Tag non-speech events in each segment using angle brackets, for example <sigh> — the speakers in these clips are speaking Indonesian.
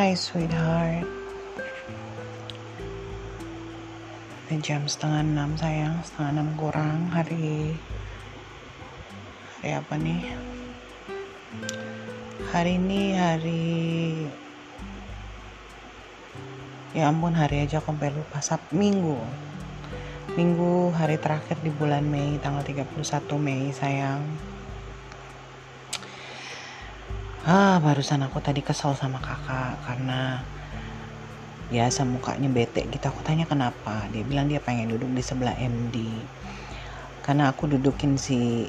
Hai sweetheart. Ini jam setengah enam sayang. Setengah enam kurang hari Hari apa nih? Hari ini hari Ya ampun hari aja aku sampai lupa. Sab Minggu. Minggu hari terakhir di bulan Mei Tanggal 31 Mei sayang ah barusan aku tadi kesel sama kakak karena biasa mukanya bete gitu. Aku tanya kenapa? Dia bilang dia pengen duduk di sebelah MD karena aku dudukin si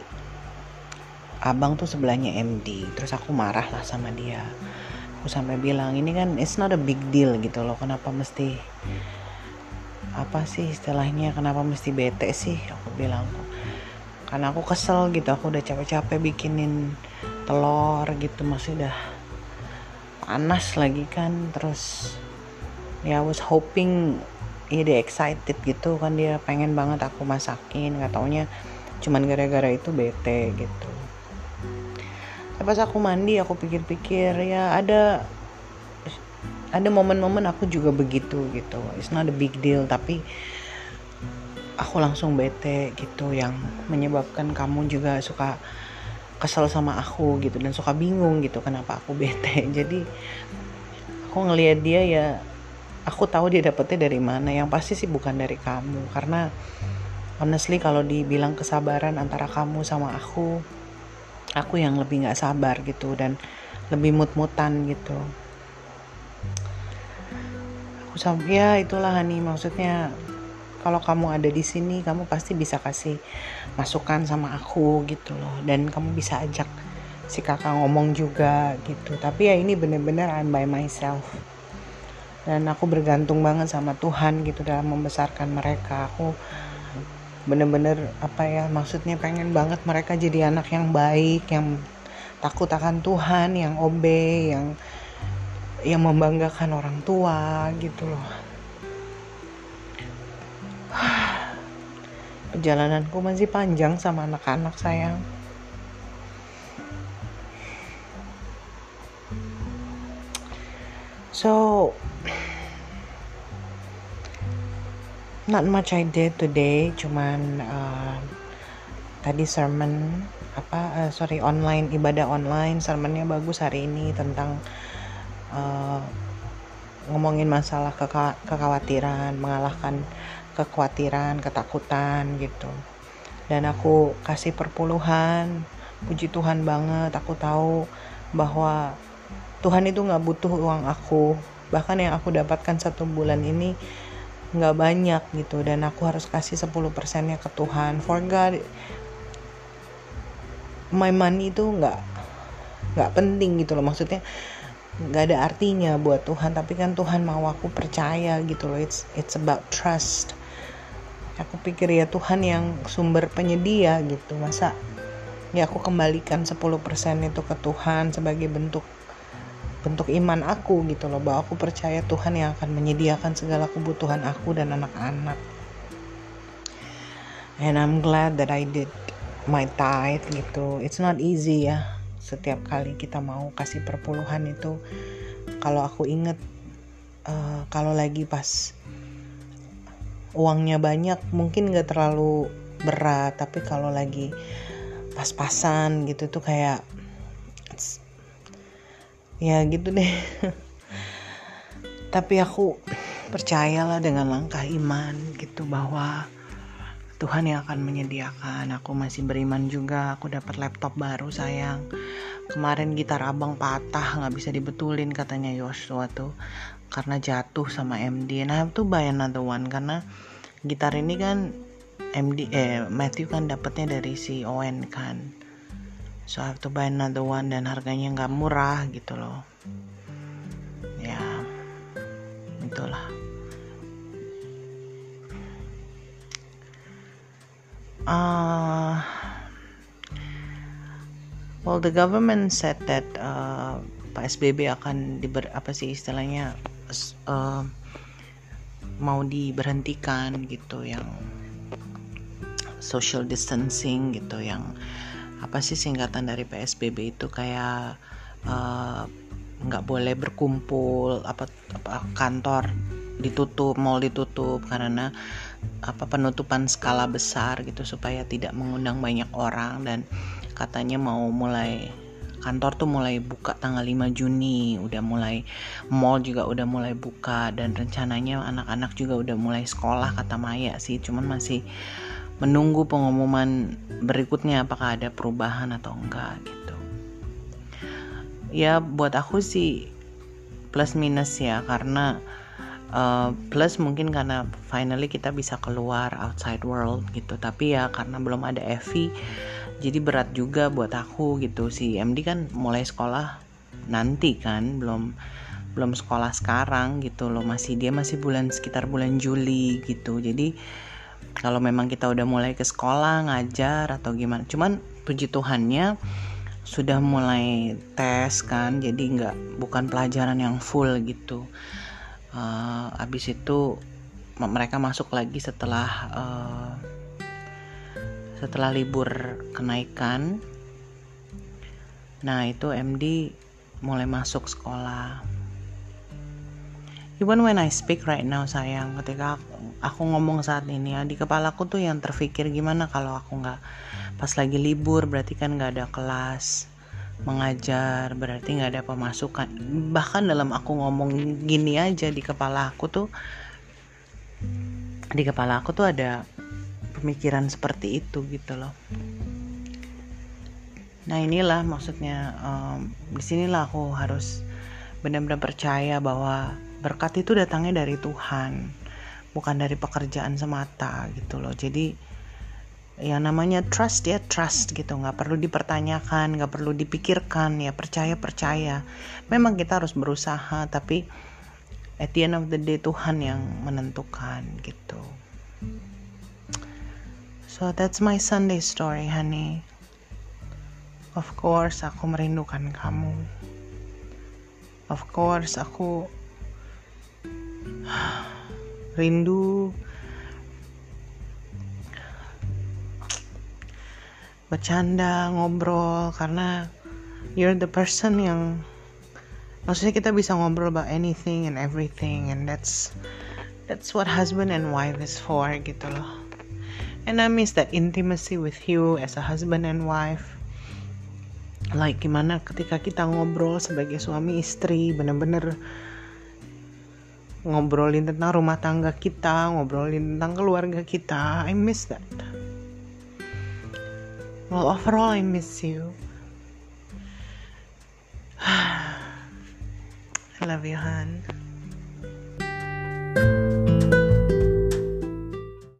abang tuh sebelahnya MD terus aku marah lah sama dia. Aku sampai bilang ini kan it's not a big deal gitu loh. Kenapa mesti apa sih istilahnya kenapa mesti bete sih? Aku bilang karena aku kesel gitu. Aku udah capek-capek bikinin telur gitu masih udah panas lagi kan. Terus ya was hoping ya excited gitu kan. Dia pengen banget aku masakin nggak taunya cuman gara-gara itu bete gitu. Pas aku mandi aku pikir-pikir ya ada ada momen-momen aku juga begitu gitu. It's not a big deal tapi aku langsung bete gitu. Yang menyebabkan kamu juga suka kesel sama aku gitu dan suka bingung gitu kenapa aku bete. <laughs> Jadi aku ngelihat dia ya aku tahu dia dapetnya dari mana. Yang pasti sih bukan dari kamu. Karena honestly kalau dibilang kesabaran antara kamu sama aku aku yang lebih nggak sabar gitu dan lebih mut-mutan gitu. Aku sama ya itulah nih maksudnya kalau kamu ada di sini kamu pasti bisa kasih masukan sama aku gitu loh. Dan kamu bisa ajak si kakak ngomong juga gitu. Tapi ya ini bener-bener I'm by myself. Dan aku bergantung banget sama Tuhan gitu dalam membesarkan mereka. Aku bener-bener apa ya maksudnya pengen banget mereka jadi anak yang baik yang takut akan Tuhan yang obe yang yang membanggakan orang tua gitu loh perjalananku masih panjang sama anak-anak sayang. So not much I did today cuman uh, tadi sermon apa uh, sorry online ibadah online sermonnya bagus hari ini tentang uh, ngomongin masalah keka kekhawatiran mengalahkan kekhawatiran ketakutan gitu. Dan aku kasih perpuluhan puji Tuhan banget aku tahu bahwa Tuhan itu nggak butuh uang aku. Bahkan yang aku dapatkan satu bulan ini nggak banyak gitu dan aku harus kasih 10 persennya ke Tuhan. For God my money itu nggak nggak penting gitu loh. Maksudnya nggak ada artinya buat Tuhan tapi kan Tuhan mau aku percaya gitu loh. It's it's about trust aku pikir ya Tuhan yang sumber penyedia gitu. Masa ya aku kembalikan 10% itu ke Tuhan sebagai bentuk bentuk iman aku gitu loh. Bahwa aku percaya Tuhan yang akan menyediakan segala kebutuhan aku dan anak-anak. And I'm glad that I did my tithe gitu. It's not easy ya. Setiap kali kita mau kasih perpuluhan itu kalau aku inget uh, kalau lagi pas uangnya banyak mungkin gak terlalu berat tapi kalau lagi pas-pasan gitu tuh kayak ya gitu deh. <laughs> Tapi aku percayalah dengan langkah iman gitu bahwa Tuhan yang akan menyediakan. Aku masih beriman juga aku dapat laptop baru sayang. Kemarin gitar abang patah nggak bisa dibetulin katanya Yosua tuh karena jatuh sama MD nah itu buy another one karena gitar ini kan MD eh Matthew kan dapatnya dari si Owen kan. So I have to buy another one dan harganya nggak murah gitu loh uh, well the government said that uh, PSBB akan diber apa sih istilahnya uh, mau diberhentikan gitu yang social distancing gitu yang apa sih singkatan dari PSBB itu kayak uh, nggak boleh berkumpul apa, apa kantor ditutup mall ditutup karena apa penutupan skala besar gitu supaya tidak mengundang banyak orang. Dan katanya mau mulai kantor tuh mulai buka tanggal 5 Juni udah mulai mall juga udah mulai buka dan rencananya anak-anak juga udah mulai sekolah kata Maya sih. Cuman masih menunggu pengumuman berikutnya apakah ada perubahan atau enggak gitu. Ya buat aku sih plus minus ya karena uh, plus mungkin karena finally kita bisa keluar outside world gitu. Tapi ya karena belum ada Evi jadi berat juga buat aku gitu. Si MD kan mulai sekolah nanti kan belum belum sekolah sekarang gitu loh. Masih dia masih bulan sekitar bulan Juli gitu. Jadi kalau memang kita udah mulai ke sekolah ngajar atau gimana. Cuman puji Tuhannya sudah mulai tes kan jadi nggak bukan pelajaran yang full gitu uh, abis itu mereka masuk lagi setelah uh, setelah libur kenaikan. Nah itu MD mulai masuk sekolah. Even when I speak right now sayang ketika aku, aku ngomong saat ini ya di kepalaku tuh yang terpikir gimana kalau aku nggak pas lagi libur berarti kan nggak ada kelas mengajar berarti nggak ada pemasukan. Bahkan dalam aku ngomong gini aja di kepala aku tuh di kepala aku tuh ada pemikiran seperti itu gitu loh. Nah inilah maksudnya um, di sinilah aku harus benar-benar percaya bahwa berkat itu datangnya dari Tuhan bukan dari pekerjaan semata gitu loh. Jadi yang namanya trust ya trust gitu nggak perlu dipertanyakan nggak perlu dipikirkan ya percaya percaya memang kita harus berusaha tapi at the end of the day Tuhan yang menentukan gitu So that's my Sunday story, honey. Of course, aku merindukan kamu. Of course, aku <sighs> rindu bercanda, ngobrol karena you're the person yang maksudnya kita bisa ngobrol about anything and everything and that's that's what husband and wife is for gitu loh. And I miss that intimacy with you as a husband and wife. Like gimana ketika kita ngobrol sebagai suami istri bener-bener ngobrolin tentang rumah tangga kita ngobrolin tentang keluarga kita I miss that well overall I miss you. <sighs> I love you Han